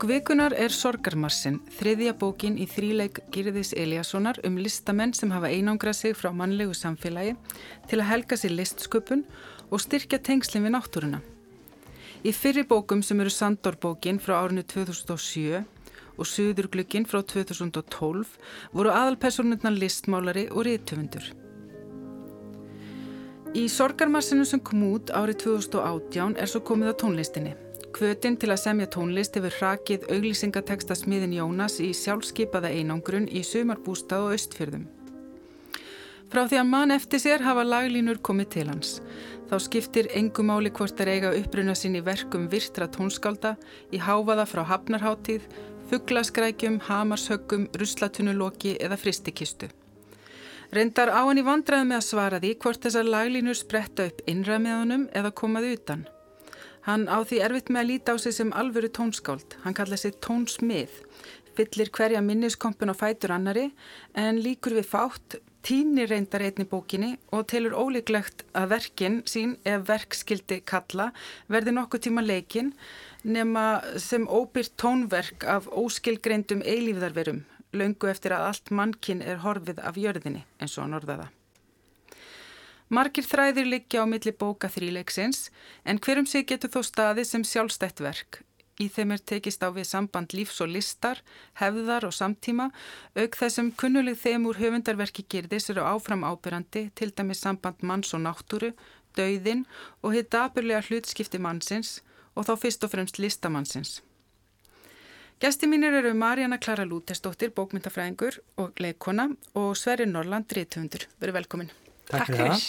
Bók vikunar er Sorgarmarsin, þriðja bókin í þríleik Girðis Eliassonar um listamenn sem hafa einangrað sig frá mannlegu samfélagi til að helga sér listsköpun og styrkja tengslinn við náttúruna. Í fyrri bókum sem eru Sandorbókin frá árinu 2007 og Suðurglögin frá 2012 voru aðalpersonundan listmálari og rítufundur. Í Sorgarmarsinu sem kom út árið 2018 er svo komið á tónlistinni. Kvötin til að semja tónlist hefur hrakið auglýsingateksta smiðin Jónas í sjálfskeipaða einangrun í sumarbústað og östfjörðum. Frá því að mann eftir sér hafa laglínur komið til hans. Þá skiptir engum máli hvort er eiga uppruna sín í verkum virtra tónskálda, í háfaða frá hafnarháttíð, fugglaskrækjum, hamarshöggum, ruslatunulóki eða fristikistu. Reyndar á hann í vandraði með að svara því hvort þessar laglínur spretta upp honum eða komaði utan. Hann á því erfitt með að líta á sig sem alvöru tónskáld. Hann kalla sig tónsmið, fyllir hverja minniskompun á fætur annari en líkur við fátt, týnir reyndar einni bókinni og telur ólíklegt að verkin sín, ef verkskildi kalla, verði nokkuð tíma leikin nema sem óbyrt tónverk af óskilgreindum eilífðarverum, laungu eftir að allt mannkinn er horfið af jörðinni, eins og hann Margir þræðir liggja á milli bóka þríleiksins en hverjum sig getur þó staði sem sjálfstætt verk. Í þeim er tekist á við samband lífs og listar, hefðar og samtíma, auk þessum kunnuleg þeim úr höfundarverki gerðis eru áfram ábyrrandi, til dæmis samband manns og náttúru, dauðin og hitt dapurlega hlutskipti mannsins og þá fyrst og fremst listamannsins. Gæsti mínir eru Marjana Klara Lútesdóttir, bókmyndafræðingur og leikona og Sverri Norland, rítufundur. Veru velkomin. Takk fyrir það.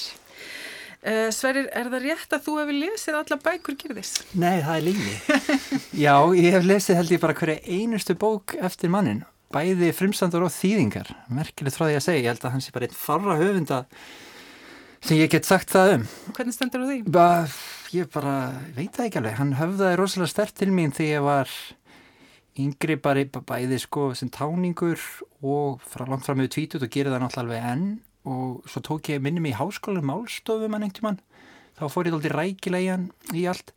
Uh, Sverrir, er það rétt að þú hefði lesið alla bækur gerðis? Nei, það er lígi. Já, ég hef lesið held ég bara hverja einustu bók eftir mannin. Bæði frimstandur og þýðingar. Merkilegt frá því að segja. Ég held að hans er bara einn farra höfunda sem ég get sagt það um. Hvernig stendur þú því? Ba, ég bara veit það ekki alveg. Hann höfðaði rosalega stert til mín þegar ég var yngri bara bæði sko sem táningur og frá langt fram með tvítut og gerði það náttúrulega alveg enn og svo tók ég minnum í háskóla málstofum hann einhvern mann þá fór ég alltaf rækilegjan í allt.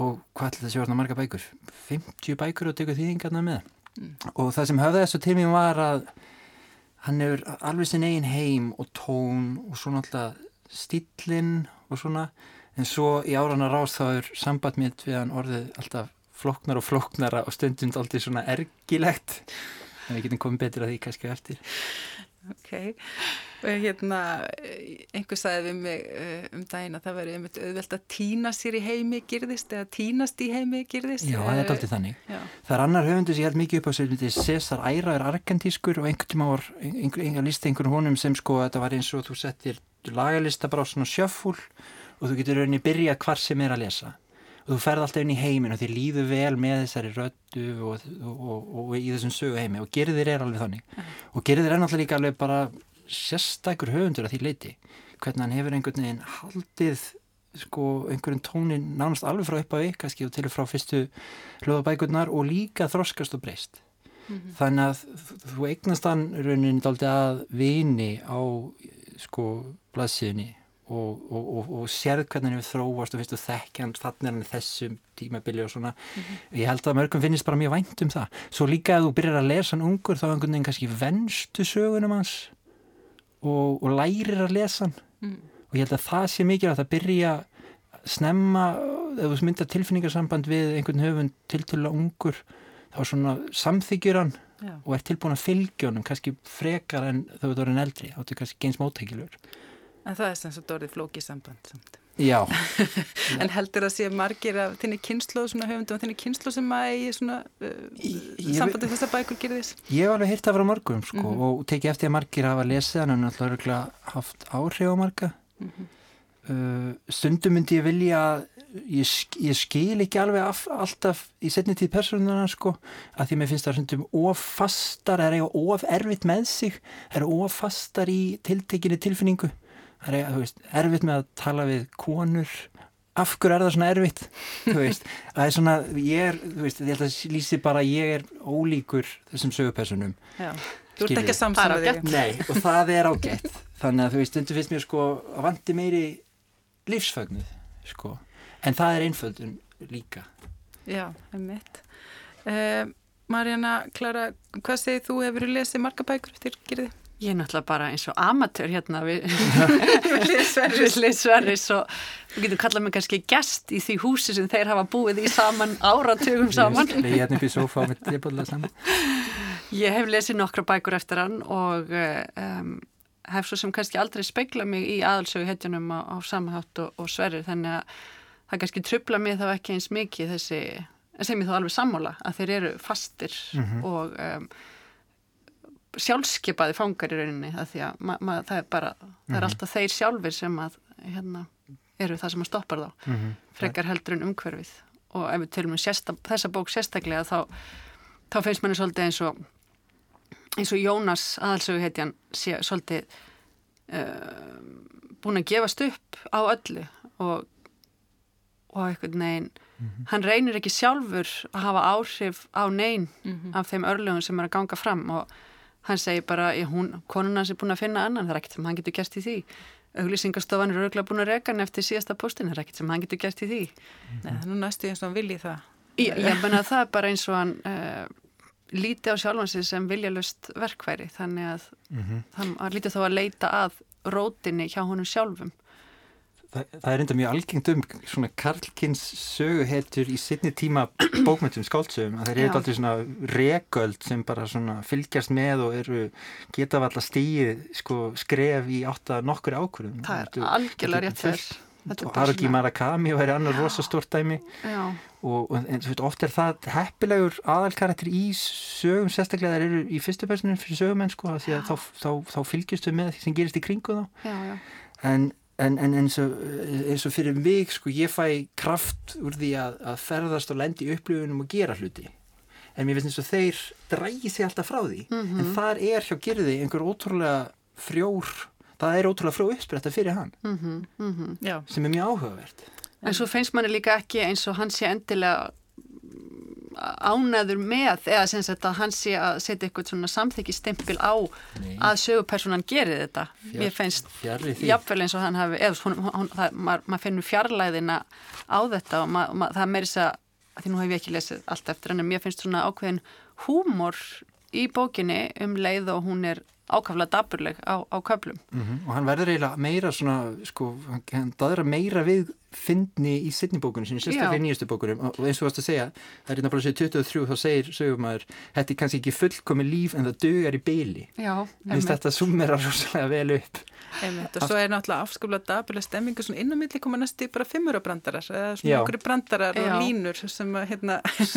Og hvað ætla þessi orðna marga bækur? 50 bækur og tekur þýðingarna með. Mm. og það sem höfði þessu mér var að hann hefur alveg sinn eigin heim og tón og svona alltaf stílinn og svona. En svo í árana rást þá er samband mitt við hann orðið alltaf floknar og floknara og stundum alltaf svona ergilegt. En við getum komið betur að því kannski eftir Ok, hérna, einhver sagði við mig eh, um daginn að það veri einmitt auðvelt að týna sér í heimi gyrðist eða týnast í heimi gyrðist. Já, það er aldrei þannig. Já. Það er annar höfundur sem ég held mikið upp á sem César Æra er argentískur og einhvern tíma var, einhver, listi einhvern honum sem sko að þetta var eins og þú settir lagalista bara á svona sjöfúl og þú getur rauninni byrjað hvar sem er að lesa og þú ferð alltaf inn í heiminn og þið líður vel með þessari röttu og, og, og, í þessum sögu heimi og gerðir er alveg þannig. Og gerðir er náttúrulega líka alveg bara sérstækur höfundur að því leiti hvernig hann hefur einhvern veginn haldið sko einhverjum tónin nánast alveg frá upp að við, kannski og til og frá fyrstu hljóðabækurnar og líka þroskast og breyst. Uh -huh. þannig að þú eignast hann raunin daldi að vini á sko blaðsíðinni og, og, og, og sérð hvernig hann hefur þróast og finnst þú þekkjand þannig er hann þessum tímabili og svona mm -hmm. ég held að mörgum finnist bara mjög vænt um það svo líka að þú byrjar að lesa hann ungur þá er einhvern veginn kannski venstu sögunum hans og lærir að lesa hann mm. og ég held að það sé mikilvægt að byrja snemma ef þú mynda tilfinningarsamband við einhvern höfund tiltöla ungur þá svona samþykjur hann Já. og er tilbúin að fylgja honum kannski frekar en þau eru orðin eldri þá er þetta kannski geins móttækilur En það er sem sagt orðið flókið samband samt. Já. en heldur að sé margir af þinni kynslu svona höfundum, þinni kynslu sem að eigi svona uh, sambandi þess að bækur þess? Ég hef alveg hýrt af frá mörgum sko mm -hmm. og tekið eftir að margir hafa lesið hann og náttúrulega haft áhrif á marga. Mm -hmm. uh, stundum myndi ég vilja ég, ég skil ekki alveg af, alltaf í setni tíð personuna sko að því mér finnst það stundum ofastar, það er eitthvað of erfitt með sig, það er ofastar í tiltekinni tilfinningu það veist, erfitt með að tala við konur. Af hverju er það svona erfitt? Veist, það er svona ég er, veist, ég held að lýsi bara að ég er ólíkur þessum sögupersonum þú ert ekki að samsama þig nei og það er ágætt. Þannig að þú veist, þetta finnst mér sko að vandi meiri lífsfagnuð sko. En það er einföldun líka. Já, einmitt. Uh, Marjana, Klara, hvað segir þú? Hefur lesið marga bækur eftir gerði? Ég er náttúrulega bara eins og amatör hérna við Liðsverðis og þú getur kallað mig kannski gest í því húsi sem þeir hafa búið í saman áratugum saman. Ég er nefnir svo fáið með tilbúðlega saman. Ég hef lesið nokkra bækur eftir hann og um, hef svo sem kannski aldrei speiklað mig í aðalsögu hetjunum á, á samhátt og, og sverrir þannig að það kannski trubla mig þá ekki eins mikið þessi sem ég þá alveg sammála að þeir eru fastir mm -hmm. og um, sjálfskeipaði fangar í rauninni að því að ma, ma, það er bara það er mm -hmm. alltaf þeir sjálfur sem að hérna, eru það sem að stoppar þá mm -hmm. frekar heldur en umhverfið og ef við tölum um þessa bók sérstaklega þá, þá finnst manni svolítið eins og eins og Jónas aðalsögu heitjan sé svolítið uh, búin að gefast upp á öllu og og eitthvað neginn mm -hmm. hann reynir ekki sjálfur að hafa áhrif á neyn mm -hmm. af þeim örlögum sem er að ganga fram og hann segir bara, hún, konun hans er búin að finna annan, það er ekkert sem hann getur gert í því. Auglýsingastofan er örgulega búin að reka hann eftir síðasta postin, það er ekkert sem hann getur gert í því. Nei, það er nú næstu eins og hann vilji það. Ég, ég menna að það er bara eins og hann uh, líti á sjálfansi sem viljalust verkværi, þannig að mm -hmm. hann, hann líti þá að leita að rótinni hjá honum sjálfum Það, er enda mjög algengt um svona Karlkins söguheltur í sittni tíma bókmyndum skáldsögum að þeir eru alltaf svona regöld sem bara svona fylgjast með og eru geta valla stíð sko, skref í átta nokkur ákvörðum. Það er algjörlega rétt fyrr. Og Haruki Murakami og það er annar rosastórt dæmi og, og en, veit, oft er það heppilegur aðalkarakter í sögum sérstaklega þeir eru í fyrstu personin fyrir sögumenn sko að þá, þá, þá fylgjastu með því sem gerist í kringu þá. Já, já. En En, en eins, og, eins og fyrir mig sko ég fæ kraft úr því að, að ferðast og lendi upplifunum og gera hluti en mér finnst eins og þeir drægi sig alltaf frá því mm -hmm. en þar er hjá gerði einhver ótrúlega frjór það er ótrúlega frjó uppspretta fyrir hann mm -hmm. Mm -hmm. sem er mjög áhugavert En svo finnst manni líka ekki eins og hann sé endilega ánæður með eða sem sagt að hann sé að setja eitthvað svona samþykkistimpil á Nei. að sögupersonan gerir þetta Fjár, mér finnst jafnvel eins og hann hafi eða maður mað finnur fjarlæðina á þetta og mað, mað, það meirist að því nú hef ég ekki lesið allt eftir en mér finnst svona ákveðin húmor í bókinni um leið og hún er ákaflega daburleg á, á köflum mm -hmm. og hann verður eiginlega meira svona sko, hann daðra meira við fyndni í sittnibókunum sinni, sérstaklega í nýjastu bókunum og eins og þú varst að segja, það er hérna bara að segja 23 þá segir sögumæður, þetta er kannski ekki fullkomi líf en það dögar í beili þetta summerar rosalega vel upp Einmitt, og svo er náttúrulega afskaplega dabilega stemmingu svona innanmiðli koma næstu bara fimmurabrandarar eða svona okkur brandarar Já. og línur sem að hérna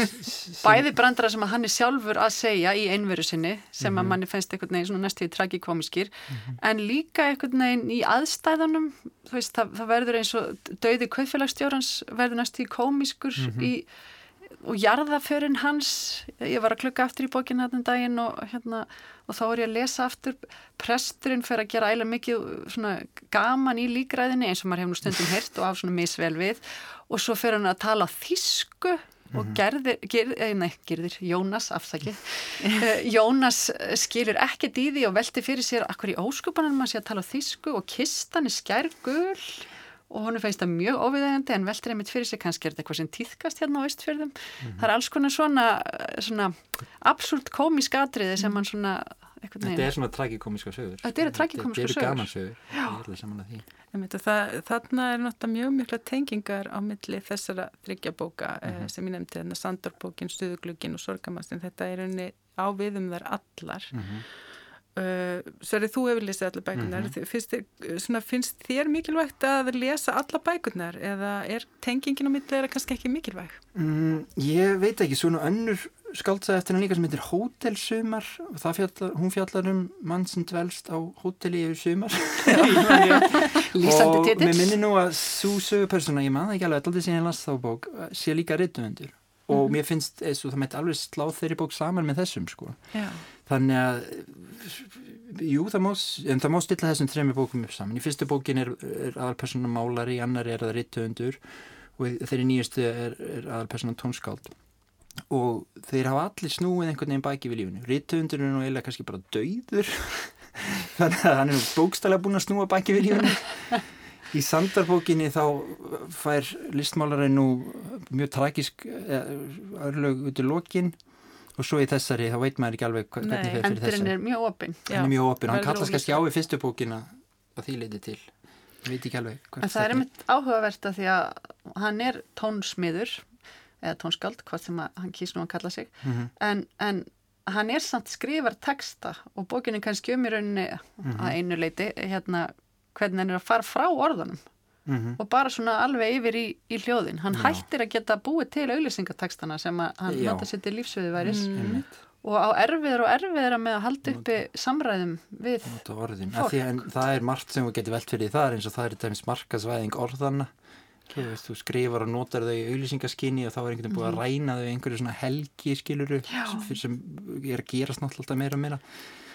Bæði brandarar sem að hann er sjálfur að segja í einveru sinni sem mm -hmm. að mhm. manni finnst einhvern veginn svona næstu í tragikómiskir mm -hmm. en líka einhvern veginn í aðstæðanum veist, það, það verður eins og döði kauðfélagsstjórans verður næstu í komískur mm -hmm. í og jarðaförinn hans. Ég var að klukka aftur í bókinu hérna daginn og hérna og þá er ég að lesa aftur. Presturinn fyrir að gera ægilega mikið gaman í líkræðinni eins og maður hefur nú stundum hert og af svona misvel við. Og svo fyrir hann að tala þísku og mhm. gerðir, gerðir, eh, nei, gerðir Jónas, afsaki eh, Jónas skilur ekkert í því og velti fyrir sér akkur í óskupanum að sé að tala þísku og kistan er skærgul og hún feist það mjög óviðægandi en veldur einmitt fyrir sig kannski er þetta eitthvað sem týðkast hérna á Ístfjörðum mm -hmm. það er alls konar svona, svona absúlt komísk atriði sem mann svona Þetta er svona tragikomiska sögur. Þetta eru tragikomiska sögur Þetta eru gaman sögur. Þannig er náttúrulega mjög mikla tengingar á milli þessara þryggjabóka mm -hmm. sem ég nefndi, þarna Sandorbókin, Stuðuglugin og Sorgamastin, þetta er einni á viðum þar allar. Mm -hmm. Uh, Sverri, þú hefur lesið alla bækunar mm -hmm. finnst, svona, finnst þér mikilvægt að lesa alla bækunar eða er tengingin á milli eða kannski ekki mikilvæg? Mm, ég veit ekki, svona önnur skaldsaði eftir hann líka sem heitir Hótelsumar og fjallar, hún fjallar um mann sem dvelst á hóteli yfir sumar Lýsandi titill og mér minni nú að svo sögupersona, ég maður ekki alveg alltaf sem ég las þá bók, sé líka rittuvendur og mm -hmm. mér finnst þess að það mætti alveg slá þeirri bók saman með þessum sko Já. Þannig að jú, það má, en það má stilla þessum þrejum bókum upp saman. Í fyrstu bókin er, er aðalpersonum málari, í annar er það rittuðundur og þeirri nýjastu er, er aðalpersonum tónskáld og þeir hafa allir snúið einhvern veginn bæki við lífunu. Rittuðundur er nú eiginlega kannski bara dauður þannig að hann er bókstælega búin að snúa bæki við lífunu í Sandarbókinni þá fær listmálarinn nú mjög tragísk eh, örlög út í lokin og svo í þessari þá veit maður ekki alveg hvernig það fyrir þessari. endurinn er mjög opinn. Hann er mjög opinn, hann kallast kannski á í fyrstu bókina að því leiti til. Ég veit ekki alveg en það er einmitt áhugavert að því að hann er tónsmiður eða tónskald, hvað sem að, hann kýst nú að kalla sig. Mm -hmm. en, en hann er samt skrifar texta og bókinu kannski um í rauninni mm -hmm. að einu leiti hérna hvernig hann er að fara frá orðunum mm -hmm. og bara svona alveg yfir í, í hljóðin. Hann Já. hættir að geta búið til auðlýsingatekstana sem hann nota sér til lífsviðiværis mm. og á erfiður og erfiður með að halda uppi samræðum við fólk. það er margt sem við getum velt fyrir það eins og það er dæmis markasvæðing orðana Veist, þú skrifar og notar þau í auðlýsingaskinni og þá er einhvern veginn búið að mhm. ræna þau einhverju svona helgi skiluru sem, sem er að gerast náttúrulega meira og meira.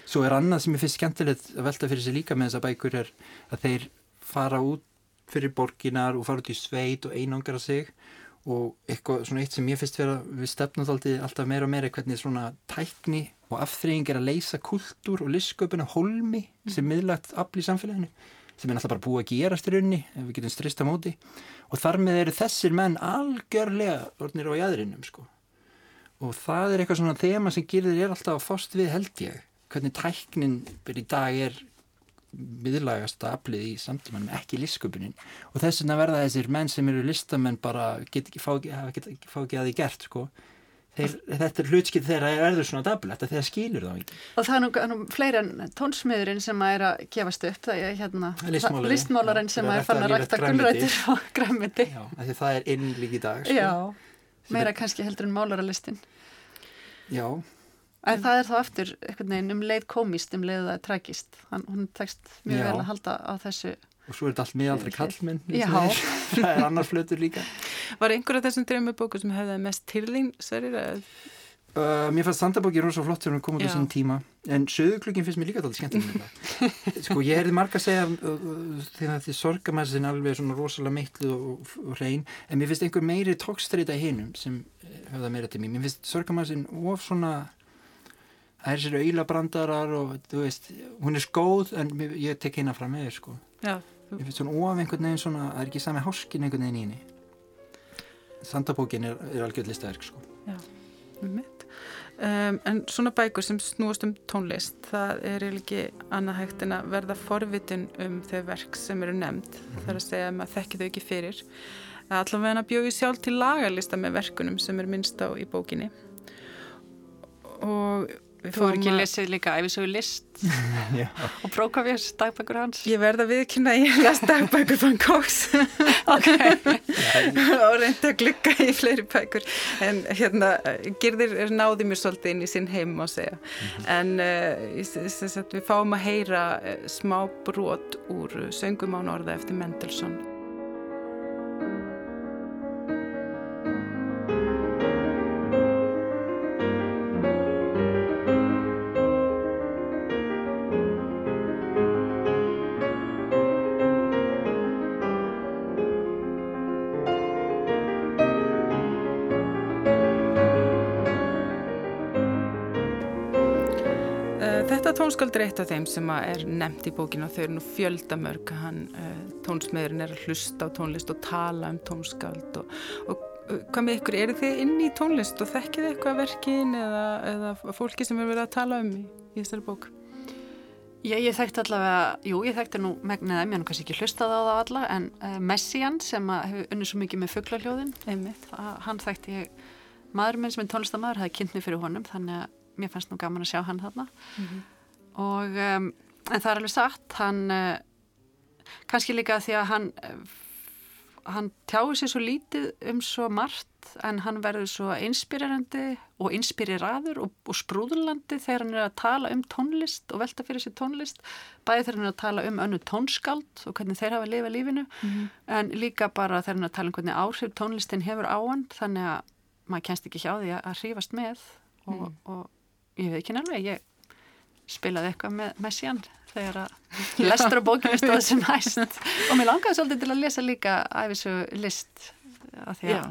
Svo er annað sem ég finnst skemmtilegt að velta fyrir sig líka með þessa bækur er að þeir fara út fyrir borginar og fara út í sveit og einangra sig. Og eitthvað svona eitt sem ég finnst vera við stefnum alltaf meira og meira hvernig svona tækni og afþreying er að leysa kultúr og listsköpuna holmi sem mhm. miðlagt afl í samfélaginu sem er náttúrulega bara búið að gerast í raunni ef við getum strista móti. Og þar með eru þessir menn algjörlega orðnir á jæðrinum sko. Og það er eitthvað svona þema sem gerðir er alltaf að fást við held ég. Hvernig tæknin í dag er miðlagast að aflið í samtímanum ekki lífsköpunin og þess vegna verða þessir menn sem eru listamenn bara get ekki fá ekki að því gert sko. Þeir, þetta er hlutskipt þegar það verður svona dablegt að þeir skilur þá ekki. Og það er nú, nú fleiri en tónsmiðurinn sem að er að gefast upp það er hérna listmálarinn sem að er fann að rækta gullrættir og græmiti Já, það er innlík í dag sko. Já, meira kannski heldur en málaralistin Já En það er þá eftir einhvern veginn um leið komist, um leið það er tragist. Hann, hún tekst mjög Já. vel að halda á þessu. Og svo er þetta allt miðaldri kallmenn. Já. það er annar flötur líka. Var einhver af þessum drömmubóku sem hefði mest til þín, Sverrir? Uh, mér fannst Sandabóki rosa flott þegar hún kom út á sín tíma. En söðuklökin finnst mér líka alltaf skemmtilega. sko, ég herði marga að segja uh, uh, þegar því sorgamæsin alveg svona rosalega meitlu og, og hrein. En mér finnst einhver meiri tókstrita í hinum sem höfða meira til mér. Mér finnst sorgamæsin of svona það er sér auðlabrandarar og þú veist, hún er skóð en ég tek hérna fram með þér sko. Já, ég finnst svona of einhvern veginn svona það er ekki sami háskin einhvern veginn í henni. Sandabókin er, er algjörð listaverk sko. Já, með mitt um, En svona bækur sem snúast um tónlist það er ekki annað hægt en að verða forvitin um þau verk sem eru nefnd. Mm -hmm. þar að segja að maður þekki þau ekki fyrir. Allavega að bjóði sjálf til lagarlista með verkunum sem er minnst á í bókinni. Og Þú er ekki lesið líka æfisögu list. Og Brókavjars dagbækur hans. Ég verða viðkynna ég las dagbækur fann Kóks og reynda að glukka í fleiri bækur. En hérna Girðir náði mér svolítið inn í sinn heim á segja. -hmm. en uh, við fáum að heyra uh, smá brot úr söngum á norða eftir Mendelssohn er eitt af þeim sem er nefnt í bókinu og þau eru nú fjöldamörg hann uh, tónsmiðurinn er að hlusta á tónlist og tala um tónskald og, og uh, hvað með ykkur, eru þið inn í tónlist og þekkið eitthvað verkin eða, eða fólki sem er verið að tala um í, í þessari bók? Já, ég þekkti allavega, jú, ég þekkti nú megnaði, mér hann kannski ekki hlustað á það alla en uh, Messian sem hefur unnið svo mikið með fugglarljóðin, hann þekkti ég maður minn sem er tónlistamæður, hafi kynnt mér fyrir honum þannig að mér fannst nú gaman að sjá hann þarna. Mm -hmm og um, en það er alveg satt hann uh, kannski líka því að hann uh, hann tjáir sér svo lítið um svo margt en hann verður svo inspirerandi og inspireraður og, og sprúðlandi þegar hann er að tala um tónlist og velta fyrir sér tónlist bæði þegar hann er að tala um önnu tónskald og hvernig þeir hafa að lifa lífinu mm -hmm. en líka bara þegar hann er að tala um hvernig áhrif tónlistin hefur á hann þannig að maður kennst ekki hjá því að hrífast með og, mm. og ég veit ekki nefnilega, ég spilaði eitthvað með Messian þegar að lestur á bókinu stóð sem hæst og mér langaði svolítið til að lesa líka æfisu list af því að Já,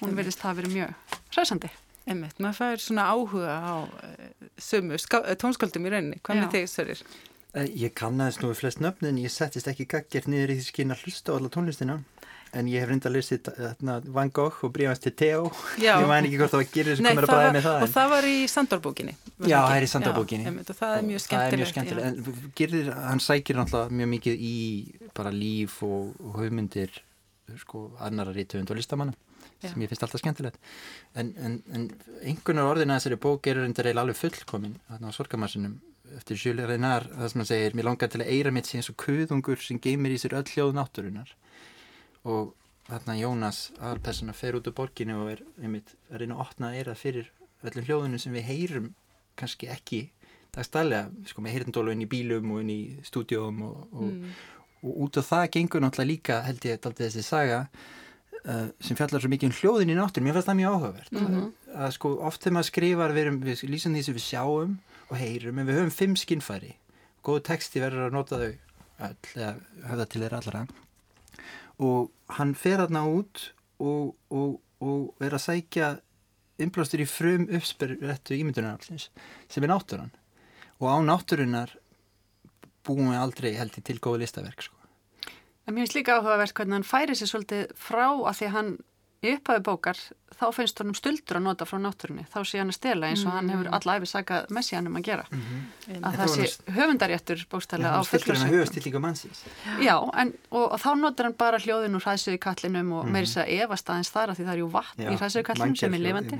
hún verðist það að vera mjög hræsandi. Einmitt, maður fær svona áhuga á uh, sömu tónsköldum í rauninni. Með þig, Sörir? Eh, ég kannast nú flest nöfnin, ég settist ekki gaggjert niður í því skinn að hlusta á alla tónlistina en ég hef reynda að lesa Van Gogh og bríðast til Theo. Ég mæn ekki hvort það var Girður sem komur að bræða með það og það var í Sandórbókinni já, það er í Sandórbókinni og það er mjög skemmtilegt, en Girður, hann sækir náttúrulega mjög mikið í bara líf og, og hugmyndir sko, annara rítuðund og listamanna sem ég finnst alltaf skemmtilegt. En, en, en einhvernar orðina þessari bók er reynda reyla alveg fullkomin á sorgamassinum eftir Jules Renard það sem hann segir, mér langar til að eira mitt síðan svo kuðungur sem geymir í sér öll hljóð náttúrunar og þarna Jónas aðalpersona fer út úr borginu og er einmitt að reyna að opna eira fyrir öllum hljóðunum sem við heyrum kannski ekki dagstælega, sko með heyrndólu inn í bílum og inn í stúdjóum og, og, mm. og, út af það gengur náttúrulega líka held ég alltaf þessi saga uh, sem fjallar svo mikið um hljóðin í náttúrum, ég finnst það mjög áhugavert. Mm -hmm. að, að sko oft þegar maður skrifar við, við lýsum því sem við sjáum og heyrum en við höfum fimm skinnfæri góðu texti verður að nota þau öll eða höfða til þeirra allra og hann fer aðna út og, og, og er að sækja innblástur í frum uppspyrrættu ímyndunarallins sem er náttúran og á náttúrunar búum við aldrei held í til góðu listaverk sko. En mér finnst líka áhugavert hvernig hann færi sér svolítið frá að því að hann í upphæfi bókar þá finnst honum stuldur að nota frá náttúrunni þá sé hann að stela eins og hann hefur mm. allæfi sagað messi hann um að gera mm -hmm. að það sé höfundaréttur bókstælega á fullurssöngum Já, en, og, og þá notar hann bara hljóðin úr hræðsögu kallinum og mm -hmm. meirins að evast aðeins þar að því það er jú vatn Já, í hræðsögu kallinum sem er lifandi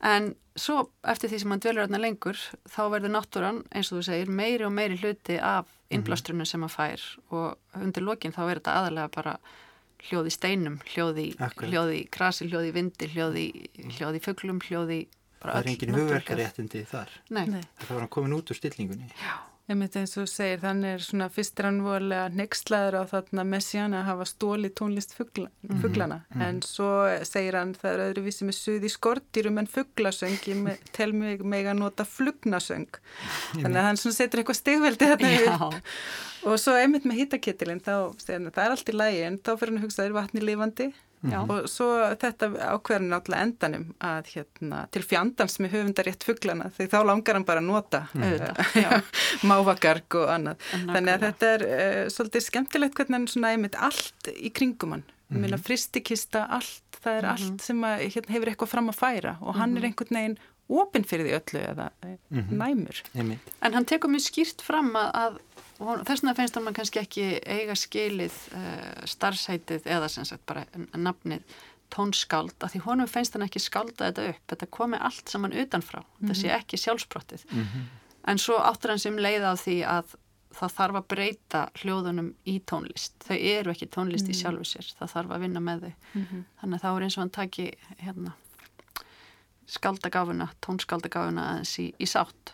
en svo eftir því sem hann dvelur þarna lengur þá verður náttúran, eins og þú segir meiri og meiri hluti af mhm. innblástrunum sem hann fær og undir lokin þá er þetta aðalega bara hljóði steinum, hljóði, hljóði krasi, hljóði vindi, hljóði, hljóði fugglum, hljóði bara öll. Það er engin hugverkaréttindi þar. Nei. Það var hann komin út úr stillingunni. Já. Ég myndi eins og segir, þannig er svona vorulega nextlaður á þarna messiana að hafa stóli tónlist fuggla, mhm, fugglana mm -hmm. en svo segir hann það er öðruvísi með suði skortýrum en fugglasöng ég tel mig meg að nota flugnasöng. Þannig að hann svona setur eitthvað stegveldi þarna upp og svo einmitt með hittakittilinn þá segir hann það er allt í lægi en þá fyrir hann að hugsa það er vatni lifandi Já. og svo þetta ákverðin náttúrulega endanum að hérna, til fjandans með höfundarétt fugglana því þá langar hann bara að nota mm. mávagarg og annað þannig að þetta er uh, svolítið skemmtilegt hvernig hann svona einmitt allt í kringum hann mm -hmm. fristikista, allt það er mm -hmm. allt sem að, hérna, hefur eitthvað fram að færa og hann -hmm. er mhm. einhvern veginn opinn fyrir því öllu eða mhm. næmur En hann tekur mjög skýrt fram að, að og þess vegna finnst hann kannski ekki eiga skilið uh, starfsætið eða sem sagt bara nafnið tónskáld, af því honum finnst hann ekki skálda þetta upp, þetta komi allt saman utanfrá, mm -hmm. mhm. ekki sjálfsbrottið mm -hmm. en svo áttur hann sem leiða á því að það þarf að breyta hljóðunum í tónlist þau eru ekki tónlist mm -hmm. í sjálfu sér það þarf að vinna með þau mhm. þannig að þá er eins og hann taki hérna, skaldagafuna tónskáldagafuna aðeins í, í sátt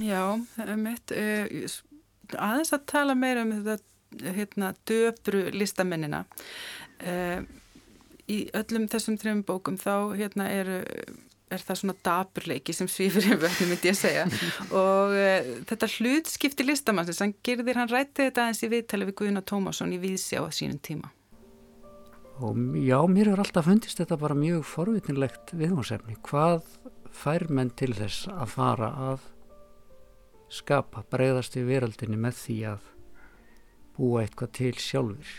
Já, mitt, uh, aðeins að tala meira um þetta hérna, döpru listamennina. Uh, í öllum þessum trefum bókum þá hérna, er, er það svona daburleiki sem svífur yfir völdinu myndi ég að segja og uh, þetta hlutskipti listamannsins, hann gerðir, hann rætti þetta aðeins í viðtali við Guðina Tómasson í Víðsjá á sínum tíma. Og já, mér er alltaf fundist þetta bara mjög forvitinlegt viðhómsefni. Hvað fær menn til þess að fara að skapa, breyðast í veröldinni með því að búa eitthvað til sjálfur.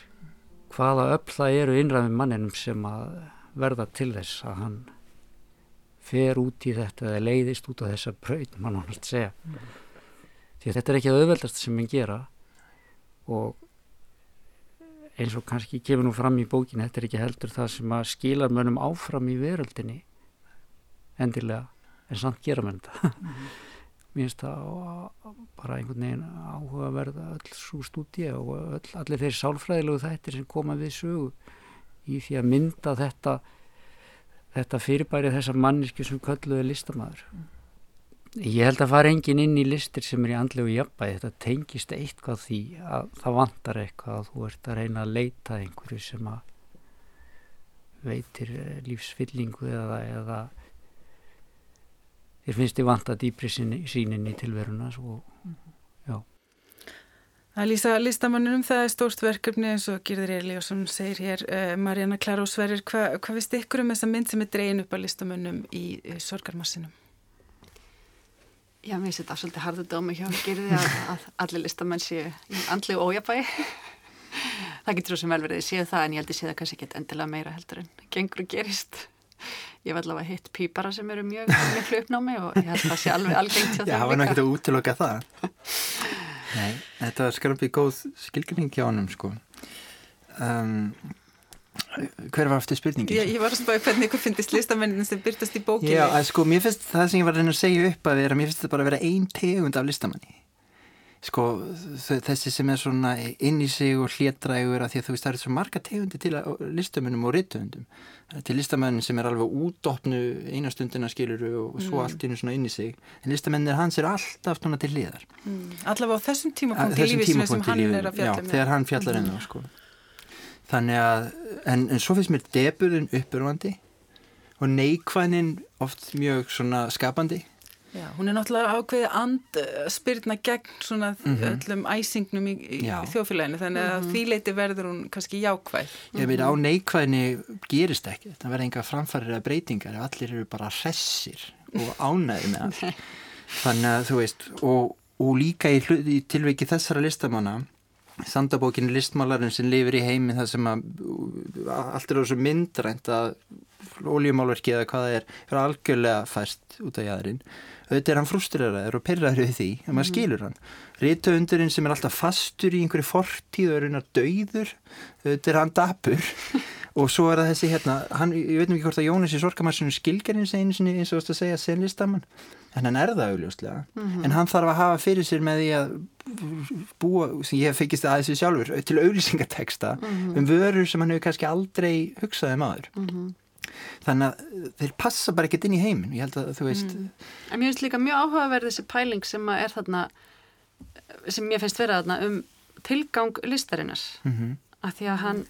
Hvaða öll það eru innræðum manninum sem að verða til þess að hann fer út í þetta eða leiðist út á þessa bröð, mann hann að segja. Því að þetta er ekki að auðveldast sem hann gera og eins og kannski kemur nú fram í bókinu, þetta er ekki heldur það sem að skila mönnum áfram í veröldinni endilega en samt gera mönnum þetta. Mm mér finnst það bara einhvern veginn áhuga að verða öll svo stúdíu og öll, allir þeirri sálfræðilegu þættir sem koma við sögu í því að mynda þetta þetta fyrirbæri þessar manniski sem kölluði listamæður ég held að fara engin inn í listir sem er í andlegu jafnbæði þetta tengist eitthvað því að það vantar eitthvað að þú ert að reyna að leita einhverju sem að veitir lífsfyllingu eða, eða þér finnst þið vanta dýpri sínin í tilveruna svo, já. Það lýsa listamannunum, það er stórst verkefni eins og Girður Eli og sem segir hér. Uh, Marjana Klara og Sverrir, hvað hva vist ykkur um þessa mynd sem er dregin upp að listamannum í uh, sorgarmassinum? Já, mér finnst þetta svolítið harðu dómi hjá gerði að, að allir listamenn séu í andlu ójabæi það getur svo sem vel verið að séu það en ég held að sé það kannski ekki endilega meira heldur en gengur og gerist ég var allavega hitt pýpara sem eru mjög miklu uppnámi og ég held að það sé alveg algengt Já, það var náttúrulega að útiloka það Nei, þetta var skarfið góð skilgjörning hjá hann sko. um, Hver var aftur spurningi? Ég, ég var að spája hvernig ykkur finnist listamennin sem byrtast í bókinni Já, að, sko, mér finnst það sem ég var að reyna að segja upp að vera, mér finnst þetta bara að vera ein tegund af listamanni sko þessi sem er svona inn í sig og hlétrægur að því að þú veist það eru svo marga tegundi til listamönnum og rittöfundum til listamönnum sem er alveg útdópnu einastundina skiluru og svo mm. allt inn, inn í sig en listamennir hans er alltaf svona til liðar mm. Allavega á þessum tímapunkt í lífisinu sem hann er að fjalla Já, þegar hann fjallar mm. enná sko þannig að, en, en svo finnst mér deburinn uppurvandi og neikvænin oft mjög svona skapandi Já, hún er náttúrulega ákveðið and spyrna gegn svona mm -hmm. öllum æsingnum í, í þjófélaginu þannig að mm -hmm. því leiti verður hún kannski jákvæð. Ég veit á neikvæðinu gerist ekki, það verður enga framfærir að breytingar ef allir eru bara hressir og ánæði með allt. Þannig að þú veist, og, og líka í, í tilveiki þessara listamanna Sandabókinu listmálarinn sem lifir í heimi þar sem að allt er á þessu myndrænt að óljumálverki eða hvað það er er algjörlega fæst út af jæðurinn auðvitað er hann frustreraður og perraður við því en maður mhm. skilur hann. Rítöfundurinn sem er alltaf fastur í einhverju fortíð og er raunar dauður auðvitað er hann dapur. Og svo er það þessi hérna hann, ég veit ekki hvort að Jónis í Sorkamarsunum skilgarins einu sinni eins og þú veist að segja senlistamann en hann er það auðljóslega mm -hmm. en hann þarf að hafa fyrir sér með því að búa, sem ég hef fengist að þessu sjálfur til auðlýsingateksta mm -hmm. um vörur sem hann hefur kannski aldrei hugsaði maður um mm -hmm þannig að þeir passa bara ekkert inn í heiminn ég held að þú veist mm. En mér finnst líka mjög áhugaverð þessi pæling sem er þarna sem ég finnst vera þarna um tilgang listarinnar mm -hmm. að því að hann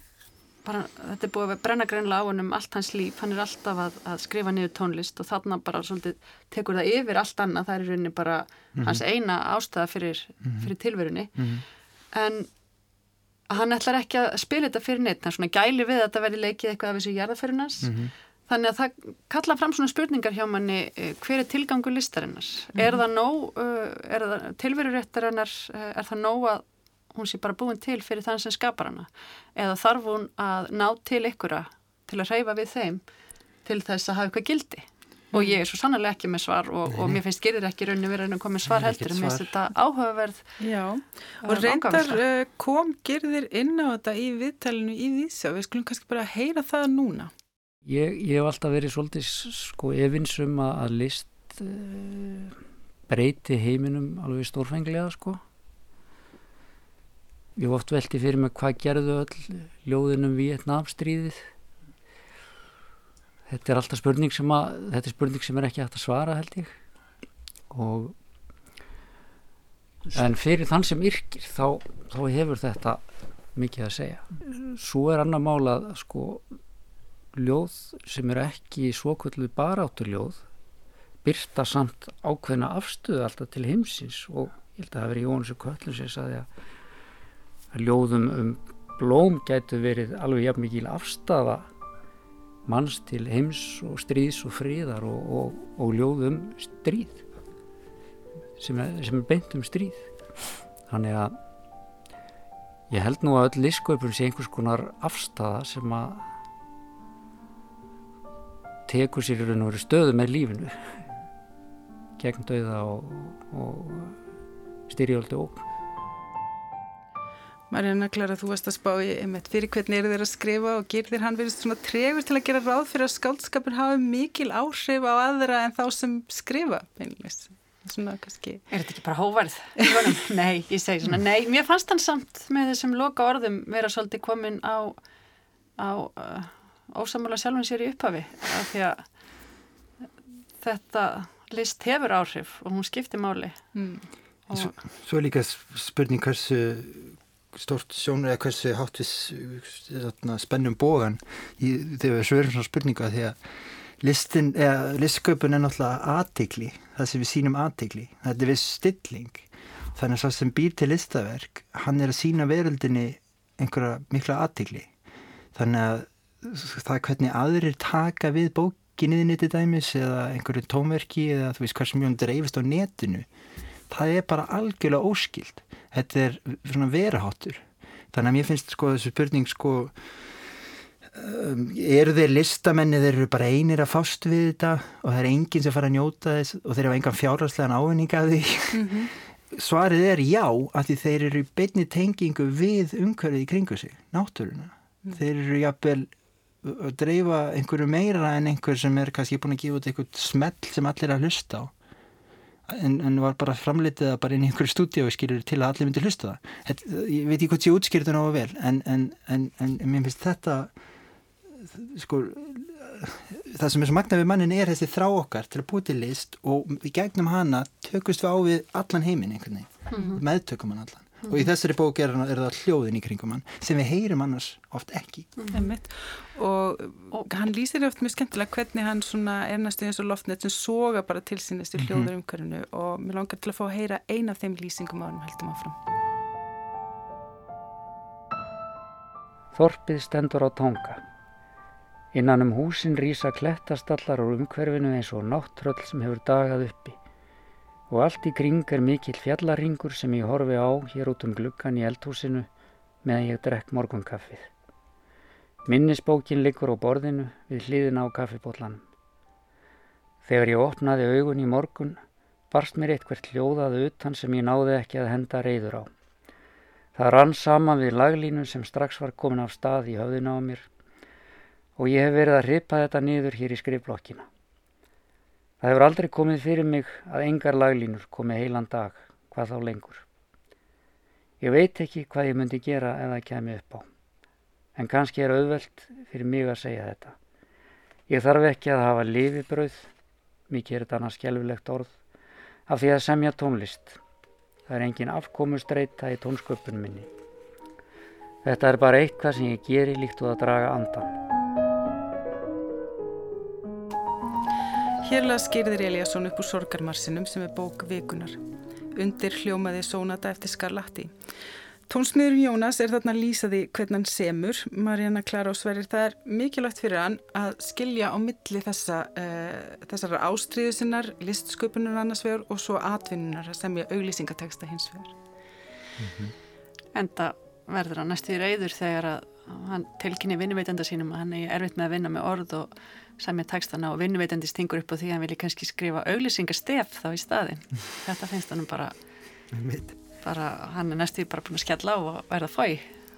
bara, þetta er búið að brenna greinlega á hann um allt hans líf, hann er alltaf að, að skrifa niður tónlist og þarna bara svolítið tekur það yfir allt annað, það er í rauninni bara mm -hmm. hans eina ástæða fyrir, -hmm. fyrir tilverunni mhm. en hann ætlar ekki að spila þetta fyrir neitt, hann svona gæli við að þetta verði leikið eitthvað af þessu jarðaförinars mm -hmm. þannig að það kalla fram svona spurningar hjá manni eh, hver er tilgangu listarinnar? Mm -hmm. er það nóg, eh, er tilveruréttarinnar, eh, er það nóg að hún sé bara búin til fyrir þann sem skapar hana? Eða þarf hún að ná til ykkura til að reyfa við þeim til þess að hafa eitthvað gildi og ég er svo sannlega ekki með svar og, og mér finnst gerðir ekki rauninu verið að koma með svar heldur. mér finnst þetta áhugaverð Já, og reyndar uh, kom gerðir inn á þetta í viðtælinu í Vísa og við skulum kannski bara heyra það núna. Ég, ég hef alltaf verið svolítið sko efinsum að list uh, breyti heiminum alveg stórfenglega sko. Ég hef oft veltið fyrir mig hvað gerðu öll ljóðinum Vietnamstríðið þetta er alltaf spurning sem að þetta er spurning sem er ekki hægt að svara held ég. Og en fyrir þann sem yrkir þá, þá hefur þetta mikið að segja. Svo er annar mála sko ljóð sem eru ekki svokvöldu barátturljóð byrta samt ákveðna afstöðu alltaf til heimsins. Og ég held að það veri Jónus og Köllun sem saði að ljóðum um blóm gætu verið alveg jafn mikil afstafa manns til heims og stríðs og fríðar og, og, og ljóðum stríð sem er, sem er beint um stríð. Þannig að ég held nú að öll lisköpun sé einhvers konar afstafa sem að tekur sér í raun og veru stöðu með lífinu gegn dauða og, og styrjöldu óg Marjana Klara, þú varst að spá í einmitt fyrir hvernig eru þeir að skrifa og gerir þér hann verið svona tregur til að gera ráð fyrir að skáldskapur hafi mikil áhrif á aðra en þá sem skrifa beinleis. Svona kannski... Er þetta ekki bara hóvarð? nei, ég segi svona, nei, mér fannst hann samt með þessum loka orðum vera svolítið komin á, á uh, ósamála sjálfum sér í upphafi af því að þetta list hefur áhrif og hún skiptir máli. Mm. Og... Svo, svo er líka spurning hversu stort sjónur eða hversu hátvis spennum bógan í, þegar við svörum svona spurninga því að listin, eða listsköpun er náttúrulega aðtegli, það sem við sínum aðtegli, þetta er við stilling. Þannig að það sem býr til listaverk hann er að sína veröldinni einhverja mikla aðtegli þannig að það er hvernig aðrir taka við bók, bókinniðinni til dæmis eða einhverju tómverki eða þú veist sem mjög dreifist á netinu það er bara algjörlega óskild þetta er svona veraháttur þannig að mér finnst sko þessu spurning sko um, eru þeir listamenni þeir eru bara einir að fást við þetta og það er enginn sem fara að njóta þess og þeir hafa engan fjárhagslegan ávinning af því? Mm -hmm. svarið er já að því þeir eru beinni tengingu við umhverfið í kringu sig, náttúruna. Mm. þeir eru jafnvel að dreifa einhverju meira en einhver sem er kannski búin að gefa út einhvern smell sem allir að hlusta á en, en var bara framlitið bara inn í einhverju stúdíu skilur til að allir myndi hlusta það. Þetta, ég veit ekki hvort ég útskýrði það náðu vel en, en, en mér finnst þetta sko það sem er svo magna við mannin er þessi þrá okkar til að búið til list og við gegnum hana tökust við á við allan heiminn einhvern veginn, mm -hmm. meðtökum hann allan -hmm. og í þessari bók er, er það hljóðin í kringum hann sem við heyrum annars oft ekki mm -hmm. og, og hann lýsir oft mjög skemmtilega hvernig hann svona er næstu eins og loftnett sem soga bara til sínist í mhm. hljóður umhverfinu og mér langar til að fá að heyra eina af þeim lýsingum á hann heldum áfram Þorpið stendur á tónga Innan um húsin rýsa klettastallar og umhverfinu eins og náttröll sem hefur dagað uppi og allt í kring er mikill fjallaringur sem ég horfi á hér út um gluggan í eldhúsinu meðan ég drekk morgunkaffið. Minnisbókin liggur á borðinu við hliðina á kaffibótlanum. Þegar ég opnaði augun í morgun barst mér eitthvert hljóðað utan sem ég náði ekki að henda reyður á. Það rann sama við laglínu sem strax var komin á stað í höfðinu á mér og ég hef verið að ripa þetta niður hér í skrifblokkina. Það hefur aldrei komið fyrir mig að engar laglínur komi heilan dag, hvað þá lengur. Ég veit ekki hvað ég myndi gera ef það kemi upp á, en kannski er auðvelt fyrir mig að segja þetta. Ég þarf ekki að hafa lifibröð, mikið er þetta annars skjálfilegt orð, af því að semja tónlist. Það er engin afkomustreita í tónsköpunum minni. Þetta er bara eitthvað sem ég geri líkt og að draga andan. Hérlega skýrðir Eliasson upp úr sorgarmarsinum sem er bók vikunar. Undir hljómaði sónata eftir Skarlatti. Tónsmiður Jónas er þarna lýsaði hvernig hann semur. Marjana Klara og Sverrir, það er mikilvægt fyrir hann að skilja á milli þessa, uh, þessara ástriðu sinnar, listsköpunar annars vegar og svo atvinnunar að semja auglýsingateksta hins vegar. Mm -hmm. Enda verður hann næstu í reyður þegar að hann tilkynni vinnuveitenda sínum að hann er erfitt með að vinna með orð og semja textana og vinnuveitandi stingur upp á því að hann vilji kannski skrifa auglýsingastef þá í staðin. Þetta finnst hann bara, bara hann er næstu bara búin að skella á og verða fæ.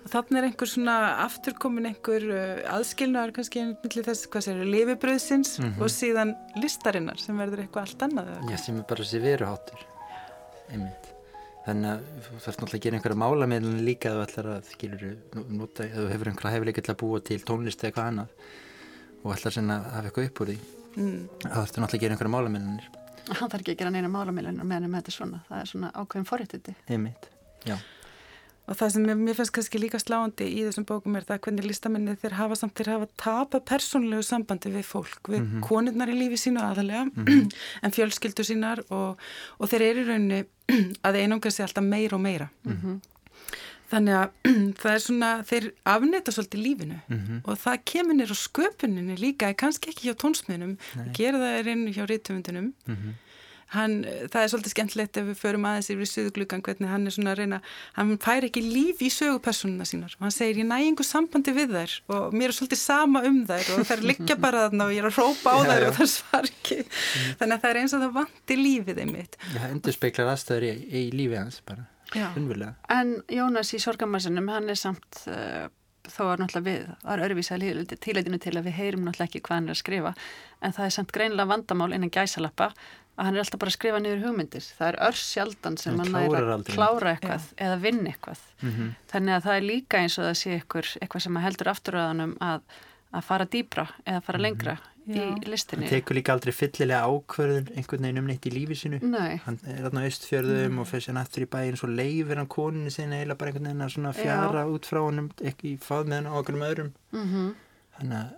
Þannig er einhver svona afturkomin einhver uh, aðskilnaðar kannski millir þess hvað séu lifibröðsins mm -hmm. og síðan listarinnar sem verður eitthvað allt annað. Já, sem er bara sér veruháttur. Einmitt. Þannig að þú þarfst náttúrulega að gera einhverja málameilin líka að þú ætlar að, skilur, nota, að þú hefur einhverja hefleika til að búa til tónlist eða eitthvað annað og ætlar sinna að hafa eitthvað upp úr því mm. þá þarfstu náttúrulega að gera einhverja málamillinir hann þarf ekki að gera neina málamillinir meðan þetta er svona, það er svona ákveðin forréttiti einmitt, já og það sem mér finnst kannski líka sláandi í þessum bókum er það hvernig listamenni þeir hafa samt þeir hafa tapa persónlegu sambandi við fólk, við mm -hmm. konurnar í lífi sínu aðalega, mm -hmm. en fjölskyldu sínar og, og þeir eru í rauninni að einangra sig alltaf meira og meira mm -hmm. Þannig að það er svona, þeir afnita svolítið lífinu mm -hmm. og það kemur nýra á sköpuninni líka, kannski ekki hjá tónsmiðnum, gera það er inn hjá rítumundunum. Mm -hmm. Hann, það er svolítið skemmtilegt ef við förum aðeins yfir í söguglugan hvernig hann er svona að reyna, hann fær ekki líf í sögupersonuna sínar og hann segir ég næ einhver sambandi við þær og mér er svolítið sama um þær og þær liggja bara þarna og ég er að rópa á þær já, já. og þær svar ekki. Mm. Þannig að það er eins og það vantir lífið einmitt. Það endur speiklar aðstöður í, í lífið hans bara. En Jónas í sorgamassinum hann er samt uh, þó er náttúrulega við, það er örvísa tíleitinu til að við heyrum náttúrulega ekki hvað hann er að skrifa en það er samt greinilega vandamál innan gæsalappa að hann er alltaf bara að skrifa niður hugmyndir það er örs sjaldan sem hann er að aldrei. klára eitthvað Já. eða vinna eitthvað mm -hmm. þannig að það er líka eins og það sé eitthvað, eitthvað sem heldur afturöðanum að, að fara dýbra eða fara mhm. Lengra í listinni. Hann tekur líka aldrei fyllilega ákverðun einhvern veginn um neitt í lífi sinu. Nei. Hann er alltaf á östfjörðum og fyrir sér nættur í bæin svo leifir hann koninu sinna eila bara einhvern veginn að fjara Já. út frá hann ekki í fað með hann og okkur um öðrum. Mm -hmm. Þannig að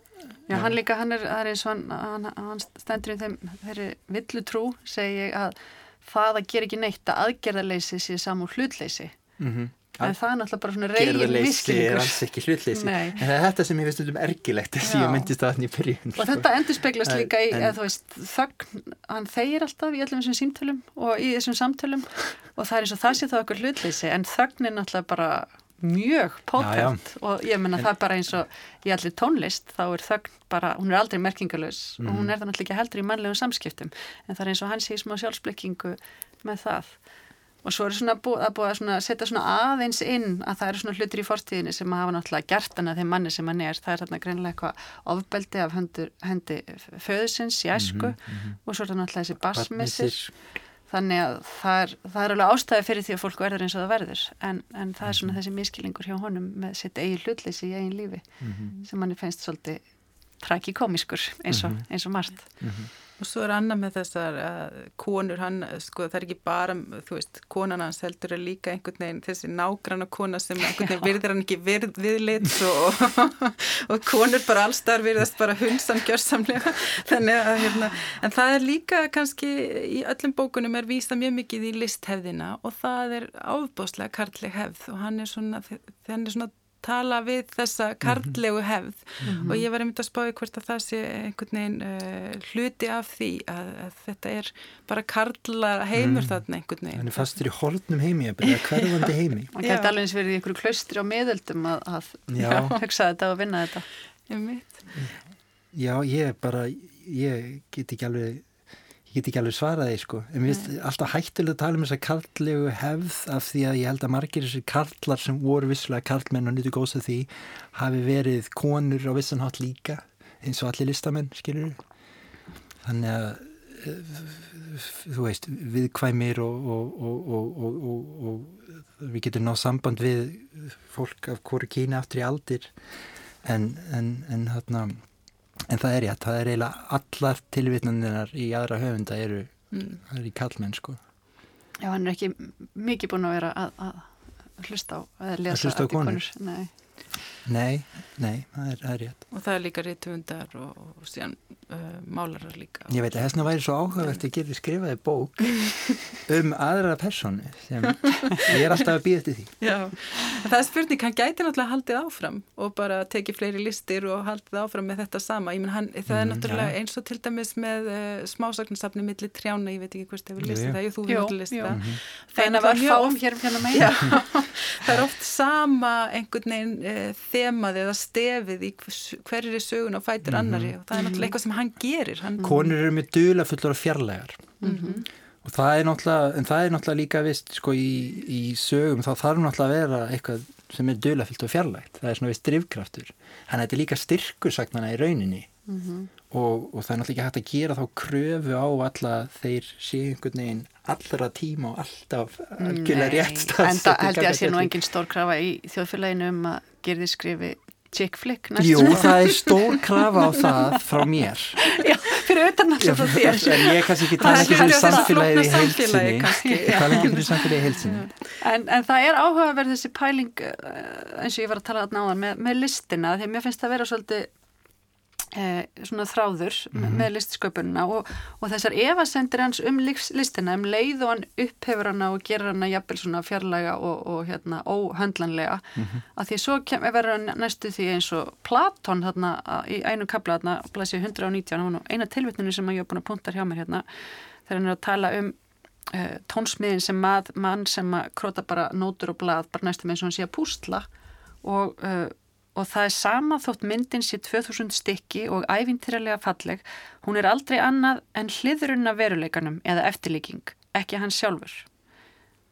Já, hann líka, hann er, er eins og hann, hann, hann stendur í þeim, þeirri villutrú segi ég að það að gera ekki neitt að aðgerðarleysi sé samúr hlutleysi mm -hmm. En það er náttúrulega bara svona reygin miskilningur er alls ekki hlutleysi. En það er þetta sem ég finnst um ergilegt þess að ég myndist að þannig í byrjun og þetta endur speglast líka í, en, veist þögn, hann þeir alltaf í öllum þessum símtölum og í þessum samtölum. Og það er eins og það sé þá okkur hlutleysi en þögn er náttúrulega bara mjög pótært og ég menna það bara eins og í allir tónlist þá er þögn bara, hún er aldrei merkingalös mm. og hún er það náttúrulega ekki heldur í mannlegum samskiptum. En það er eins og hann sé í smá sjálfsblikkingu með það og svo er svona búið að, búið að svona setja svona aðeins inn að það eru svona hlutir í fortíðinni sem hafa náttúrulega gert hann að þeim manni sem hann er það er þarna greinlega eitthvað ofbeldi af hendur, hendi föðusins í æsku mm -hmm. og svo er það náttúrulega þessi basmissir þannig að það er, það er alveg ástæði fyrir því að fólk verður eins og það verður en, en það er svona mhm. þessi miskilingur hjá honum með sitt eigi hlutleysi í eigin lífi mm -hmm. sem manni finnst svolítið trakikomiskur eins og, mm -hmm. eins og margt -hmm. Og svo er annað með þessar uh, konur, hann, sko, það er ekki bara, þú veist, konan hans heldur er líka einhvern veginn þessi nágrann og kona sem einhvern veginn virðir hann ekki virð, viðlit og, og konur bara allstar virðast bara hunsan gjörsamlega, þannig að, hérna, en það er líka kannski í öllum bókunum er vísa mjög mikið í listhefðina og það er áðbóslega kartleg hefð og hann er svona, hann er svona tala við þessa mhm. karlegu hefð mm -hmm. og ég var einmitt að spáði hvort að það sé einhvern veginn uh, hluti af því að, að þetta er bara karla heimur mm. þarna einhvern veginn. Þannig fastur í hornum heimi eða hverfandi heimi. Man gæti alveg eins verið í einhverju klaustri á miðöldum að, að hugsa þetta og vinna þetta. Já, ég bara ég get ekki alveg ég get ekki alveg svaraði sko. En mér finnst alltaf hættilega að tala um þessa karllegu hefð af því að ég held að margir þessir karllar sem voru visslega karlmenn og nýttu góðs að því hafi verið konur á vissanhátt líka eins og allir listamenn skilur þannig að eh, þú veist viðkvæmir og, og, og, og við getum náð samband við fólk af hverju kína aftur í aldir. En en, en hérna En það er rétt, það er eiginlega allar tilvitnandinar í aðra höfunda eru, mm. það er í kallmenn sko. Já, hann er ekki mikið búin að vera að, að hlusta á, að lesa að hlusta á konur. Nei. Nei, nei, það er, það er rétt. Og það er líka rítvundar og, og síðan uh, málarar líka. Ég veit að þessna væri svo áhugavert að geta skrifaði bók um aðra personu sem ég er alltaf að býða til því. Já, það er spurning, hann gæti náttúrulega haldið áfram og bara tekið fleiri listir og haldið áfram með þetta sama. Ég menn, hann, það er mm, náttúrulega ja. eins og til dæmis með uh, smásagnarsafni millir trjána, ég veit ekki hvort það hefur listið það, jú, þú hefur listið það. Mhm. Það er um hérna. Það er oft sama einhvern veginn uh, þemað eða stefið í hverjir sögun og fætir mm -hmm. annari og það er náttúrulega eitthvað sem hann gerir. Hann... Konur eru með dula fullur af fjarlægar mm -hmm. og það er náttúrulega, en það er náttúrulega líka vist sko í, í sögum þá þarf náttúrulega að vera eitthvað sem er dula fullt af fjarlægt. Það er svona vist drivkraftur. Þetta er líka styrkursagnana í rauninni mm -hmm. Og, og það er náttúrulega ekki hægt að gera þá kröfu á alla þeir séu einhvern veginn allra tíma og alltaf algjörlega rétt stað en það held ég að sé nú engin stór krafa í þjóðfélaginu um að gerði skrifi chick flick næstu Jú, það er stór krafa á það frá mér. Já, fyrir utan alltaf frá þér. En ég kannski ekki tala ekki fyrir samfélagið í heilsinni tala ekki fyrir samfélagið í heilsinni en, en það er áhugaverð þessi pæling eh, eins og ég var að tala að náðan með, með listina að mér finnst það að vera svolítið svona þráður mm -hmm. með listsköpununa og, og þessar evasendir hans um listina, um leið og hann upphefur hana og gerur hana jafnvel svona fjarlæga og, og hérna óhöndlanlega mm -hmm. að því svo verður hann næstu því eins og Platón þarna í einu kabla þarna, blæsið 119 eina tilvittninu sem ég hef búin að punta hjá mér hérna þegar hann er að tala um uh, tónsmiðin sem mað, mann sem að króta bara nótur og blað bara næstu með eins og hann sé að pústla og uh, og það er sama þótt myndin sé 2000 stykki og ævintýralega falleg, hún er aldrei annað en hliðrunna veruleikanum eða eftirlíking, ekki hans sjálfur.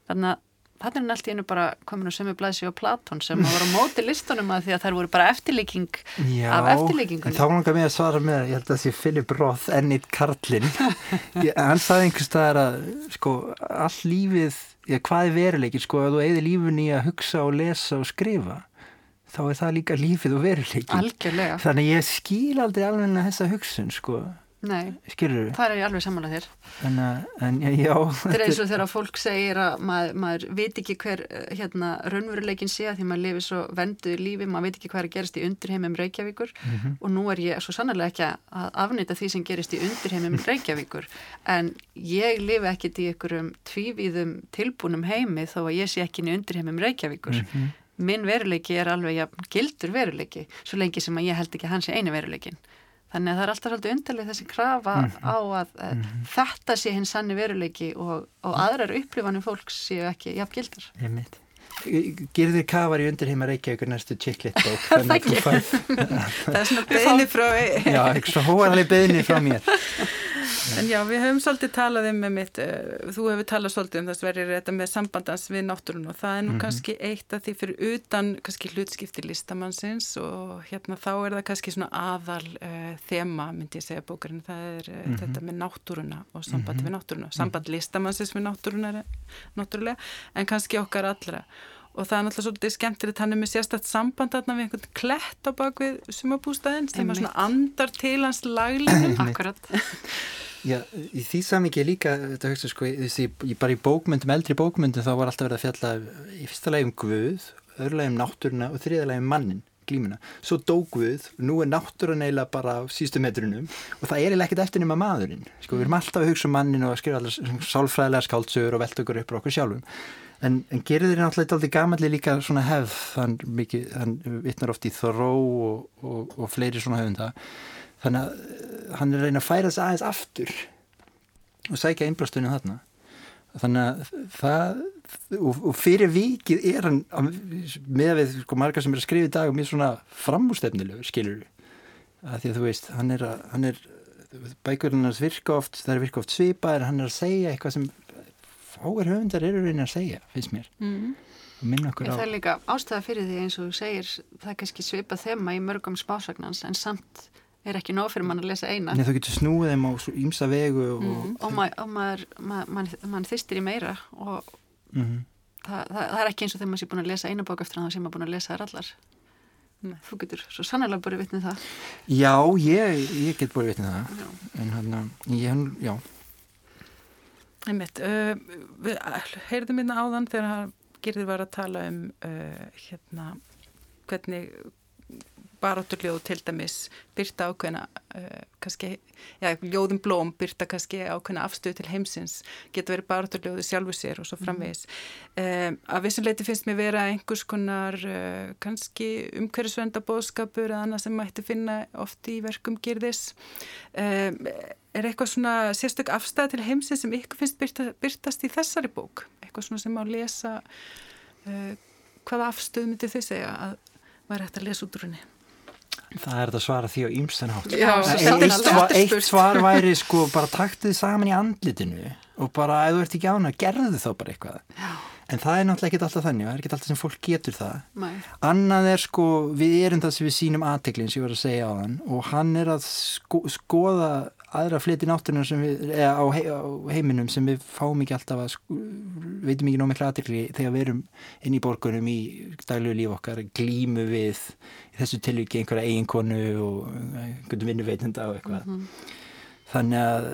Þannig að þannig er hann alltaf einu bara komin og er blæsi á Platón sem var á móti listunum að því að það voru bara eftirlíking Já, af eftirlíkingunni. Já, þá langar mér að svara með, ég held að það sé Philip Roth ennit Karlin. Hann sagði einhvers staðar að sko all lífið, já, hvað er veruleikin sko að þú eigði lífun í að hugsa og lesa og skrifa þá er það líka lífið og veruleikin Algjörlega. þannig ég skil aldrei alveg þessa hugsun sko Nei, skilur það er ég alveg samanlega þér. en, en já Þetta er eins og þegar fólk segir að maður, maður veit ekki hver eh, hérna raunveruleikin sé að því maður lifir svo venduð lífi, maður veit ekki hvað er að gerast í undirheimum Reykjavíkur mm -hmm. og nú er ég svo sannlega ekki að afnýta því sem gerist í undirheimum Reykjavíkur en ég lifi ekkit í einhverjum tvívíðum tilbúnum heimi þó að ég sé ekki í undirheimum Reykjavíkur. Mm -hmm. Minn veruleiki er alveg ja, gildur veruleiki, svo lengi sem að ég held ekki hans er eini veruleikin. Þannig að það er alltaf svolítið undarlega þessi krafa mm -hmm. á að mm -hmm. þetta sé hins sanni veruleiki og, og aðrar upplifanum fólks séu ekki jafn gildar. Ég mynd. Gerður kafar í undirheima Reykjavíkur næstu tjikklitt bók. það er svona beðni frá... Já, ekki svo hóanlega beðni frá mér. En já, við höfum svolítið talað um mitt, uh, þú hefur talað svolítið um þess verið þetta með sambandans við náttúrun og það er nú mm -hmm. kannski eitt af því fyrir utan kannski hlutskipti listamannsins og hérna þá er það kannski svona aðal uh, þema, myndi ég segja bókarinn, það er uh, mm -hmm. þetta með náttúruna og sambandi mm -hmm. við náttúruna, samband listamannsins við náttúruna náttúrulega, en kannski okkar allra og það er náttúrulega svolítið skemmtilegt hann er með sérstætt samband þarna við einhvern klett á bakvið sumabústæðin sem er svona andar til hans laglínum Akkurat Já, í því samvikið líka, þetta höfstu sko, þessi, bara í bókmyndum, eldri bókmyndum þá var alltaf verið að fjalla í fyrsta lagi um Guð, öðru lagi um náttúruna og þriða lagi um mannin, glímuna. Svo dó Guð, nú er náttúrun eiginlega bara á sístu metrunum og það er eiginlega ekkert eftir nema maðurinn. Sko, við erum alltaf að hugsa um mannin og að skrifa allar sálfræðilega skáldsögur og velta okkur upp á okkur sjálfum. En, en gerir þeir náttúrulega aldrei gamanli líka svona hefð, þann, mikið, þann vittnar oft í þoró og, og, og fleiri svona höfunda. Þannig að eh, hann er að reyna að færa þess aðeins aftur og sækja einblastunum þarna. Þannig að það og, og fyrir vikið er hann með við sko margar sem er að skrifa í dag mér svona framústefnilegur skilur að því að þú veist hann er, að, hann er bækurinn virka oft, það er virka oft svipa en hann er að segja eitthvað sem fáir höfundar eru reyna að segja finnst mér. Mm. Það er líka ástæða fyrir því eins og þú segir það er kannski svipa þema í mörgum spásagnans en samt er ekki nóg fyrir mann að lesa eina. Nei, þú getur snúið þeim á ímsa vegu og, mm, og, ma og maður ma mann man þýstir í meira og mm -hmm. það, það, það er ekki eins og þegar maður sé búin að lesa eina bók eftir það sem maður búin að lesa þær allar. Nei, þú getur svo sannlega búin vitnið það. Já, ég, ég get búin vitnið það. Já. en hann, ég, já Einmitt, uh, við heyrðum minna hérna áðan þegar Girður var að tala um uh, hérna hvernig baráturljóð til dæmis byrta ákveðina uh, kannski, já, ljóðum blóm byrta kannski ákveðina afstöðu til heimsins getur verið baráturljóðu sjálfu sér og svo mhm. framvegis. Um, að vissum leiti finnst mér vera einhvers konar uh, kannski umhverjusvenda bóðskapur eða annað sem mætti finna oft í verkum gerðis um, er eitthvað svona sérstök afstæð til heimsins sem ykkur finnst byrta, byrtast í þessari bók? Eitthvað svona sem á lesa uh, hvaða afstöð myndi þið segja að var hægt að lesa út úr henni Það er þetta svara því á ýmstenhátt eitt, eitt svar væri sko bara taktið saman í andlitinu og bara ef þú ert ekki ána, gerðu þá bara eitthvað Já. en það er náttúrulega ekki alltaf þannig það er ekki alltaf sem fólk getur það Nei. annað er sko, við erum það sem við sínum aðteklinn sem ég var að segja á hann og hann er að sko, skoða aðra fleti náttúrunar eða á, hei, á heiminum sem við fáum ekki alltaf að veitum ekki nómið aðtekli þegar við erum inn í borgunum í daglegu líf okkar glímu við þessu tilviki einhverja eiginkonu og einhvern vinnuveitenda og eitthvað mm -hmm. þannig að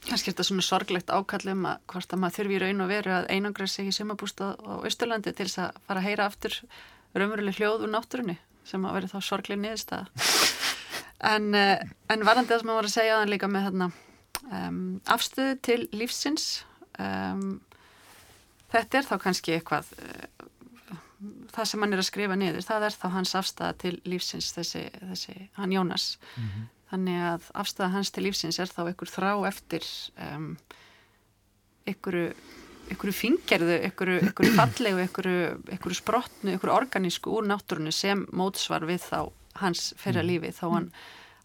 Kannski er þetta svona sorglegt ákallum að hvort að maður þurfi í raun og veru að einangra sig í sumabústað á Östurlandi til þess að fara að heyra aftur raunveruleg hljóð úr náttúrunni sem að veri þá sorgleg niðurstaða En, eh, en varandi það sem maður var að segja þann líka með þarna, um, afstöðu til lífsins, um, þetta er þá kannski eitthvað, uh, það sem hann er að skrifa niður, það er þá hans afstæða til lífsins, þessi, þessi hann Jónas. Mm -hmm. Þannig að afstæða hans til lífsins er þá einhver þrá eftir um, einhverju, einhverju fingerðu, einhverju, einhverju fallegu, einhverju, einhverju sprotnu, einhverju organísku úr náttúrunni sem mótsvar við þá hans fyrir mm. lífi þó hann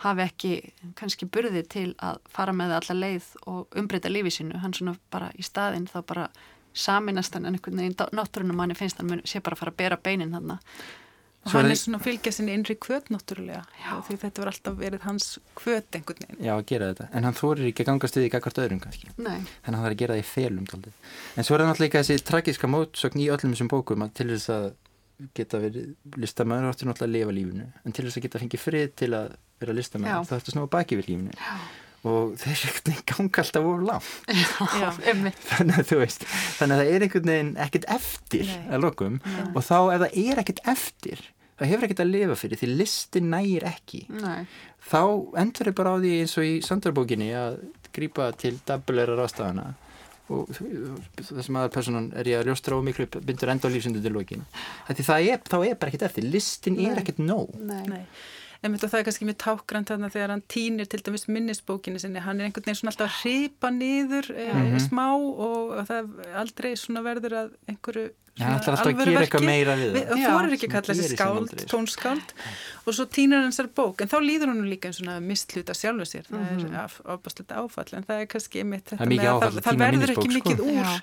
hafi ekki kannski burði til að fara með það alla leið og umbreyta lífi sínu, hann svona bara í staðinn þá bara saminast hann en einhvern veginn náttúrunum manni finnst hann sé bara að fara að bera beinin hann og hann er svona að fylgja sinni innri kvöt náttúrulega því þetta var alltaf verið hans kvöt einhvern veginn. Já að gera þetta. En hann þorir ekki að ganga stuði í gagvart öðrum kannski. Nei. þannig að hann þarf að gera það í felum en svo er það náttúrulega þessi tragiska mótsögn í öllum þessum bókum að til þess að geta verið listamæður áttur náttúrulega að lifa lífinu. En til þess að geta fengið frið til að vera listamæður þá ertu svona á baki við lífni Já. Og þeir er einhvern veginn ganga alltaf of langt. Þannig að þú veist þannig að það er einhvern veginn ekkert eftir Nei. að lokum. Nei. og þá ef það er ekkert eftir það hefur ekkert að lifa fyrir því listin nægir ekki. Nei. þá endur þau bara á því eins og í Sandarbókinni að grýpa til dabbuleira rástafana og það sem aðal personan er ég að ljóstra og miklu bindur enda á lífsundu til lokin það er, þá er bara ekkert eftir. Listin er ekkert nóg. Nei en það er kannski mjög tákgrænt þarna þegar hann týnir til dæmis minnisbókinu sinni, hann er einhvern veginn svona alltaf að hripa niður mm -hmm. smá og það aldrei svona verður að einhverju Já, það er alltaf að gera eitthvað meira við það. Það fórir ekki að kalla þessi skáld, tónskáld. Og svo týnir hann sér bók en þá líður hann líka eins og mistluta sjálfu sér. Það mm -hmm. er ábærsleita áfall en það er kannski einmitt þetta með að það, það verður ekki mikið sko. úr.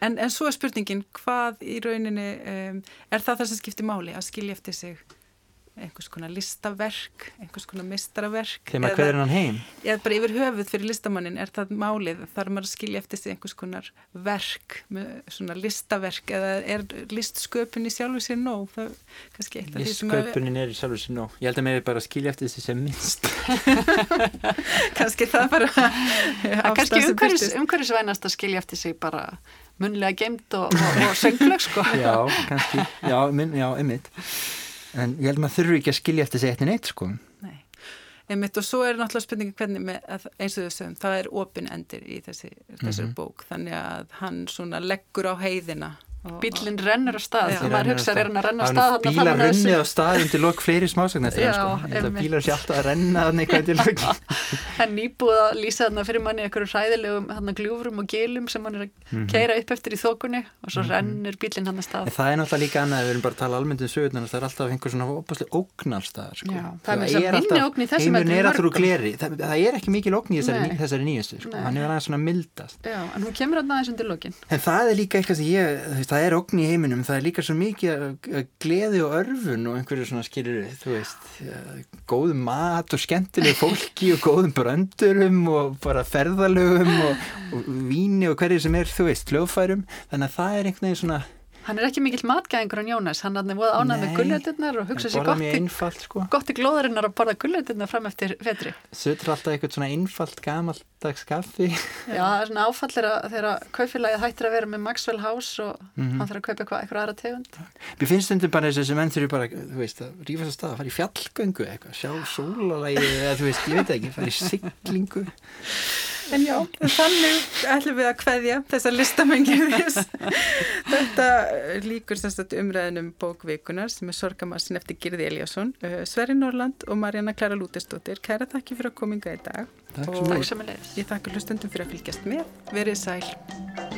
En, en svo er spurningin hvað í rauninni um, er það það sem skiptir máli að skilja eftir sig einhvers konar listaverk, einhvers konar mistraverk. Þegar maður hverður hann heim? Já, bara yfir höfuð fyrir listamannin er það málið, þar maður að skilja eftir sig einhvers konar verk, svona listaverk eða er listsköpun í sjálfu sér nóg? Það. Listsköpunin er í sjálfu sér nóg. Ég held að mér er bara að skilja eftir sig sem minnst. kannski það bara... kannski umhverfisvænast að skilja eftir sig bara munlega geimt og, og, og söngleg, sko. já, kannski. Já, minn, já, einmitt en ég held að maður þurfu ekki að skilja eftir sig eitthvað neitt sko. Nei, einmitt og svo er náttúrulega spurningi hvernig með, eins og þessum, það er opin endir í þessi, þessari mm -hmm. bók. Þannig að hann svona leggur á heiðina Bílinn rennur á stað og maður hugsa er hann að renna á stað Bílar runnið á stað undir lok fleiri smásagnar sko. Bílar sé alltaf að renna þannig hvað til lok. Það er nýbúið að lýsa þarna fyrir manni eitthvað ræðilegum gljúfrum og gilum sem hann er að mm -hmm. keira upp eftir í þokunni og svo mm -hmm. rennur bílinn hann að stað. En Það er náttúrulega líka annað, við erum bara að tala almennt um sögurnar það er alltaf einhver svona óbúslega ógnarstað sko. Það er það, það er ekki það er ógn í heiminum, það er líka svo mikið gleði og örfun og einhverju svona skilur, þú veist góðum mat og skemmtileg fólki og góðum bröndurum og bara ferðalögum og, og víni og hverju sem er, þú veist, hljóðfærum. Þannig að það er einhvern veginn svona Hann er ekki mikill matgæðingur en Jónas, hann er ánað með gulletinnar og hugsa sér gott, einfalt, sko. gott í glóðarinnar að borða gulletinnar fram eftir fetri. Sötur alltaf eitthvað svona einfalt, gamaldags kaffi. Já, það er svona áfallir að þeirra kaufélagið hættir að vera með Maxwell House og mm -hmm. hann þarf að kaupa eitthvað, eitthvað aðra tegund. Mér finnst þetta bara þessi menn þurfi bara, þú veist, að rífa þess að stað, að fara í fjallgöngu eitthvað, sjá sólalægi eða þú veist, ég veit ekki, fara í siglingu. En já, þannig ætlum við að hveðja þessa listamengi Þetta líkur umræðinum bókvikunar sem er Sorgamassin eftir Girði Eliasson, uh, Sverri Norland og Marjana Klara Lútestóttir. Kæra þakki fyrir að kominga í dag. Takk sem Ég þakka hlustundum fyrir að fylgjast með. Verið sæl.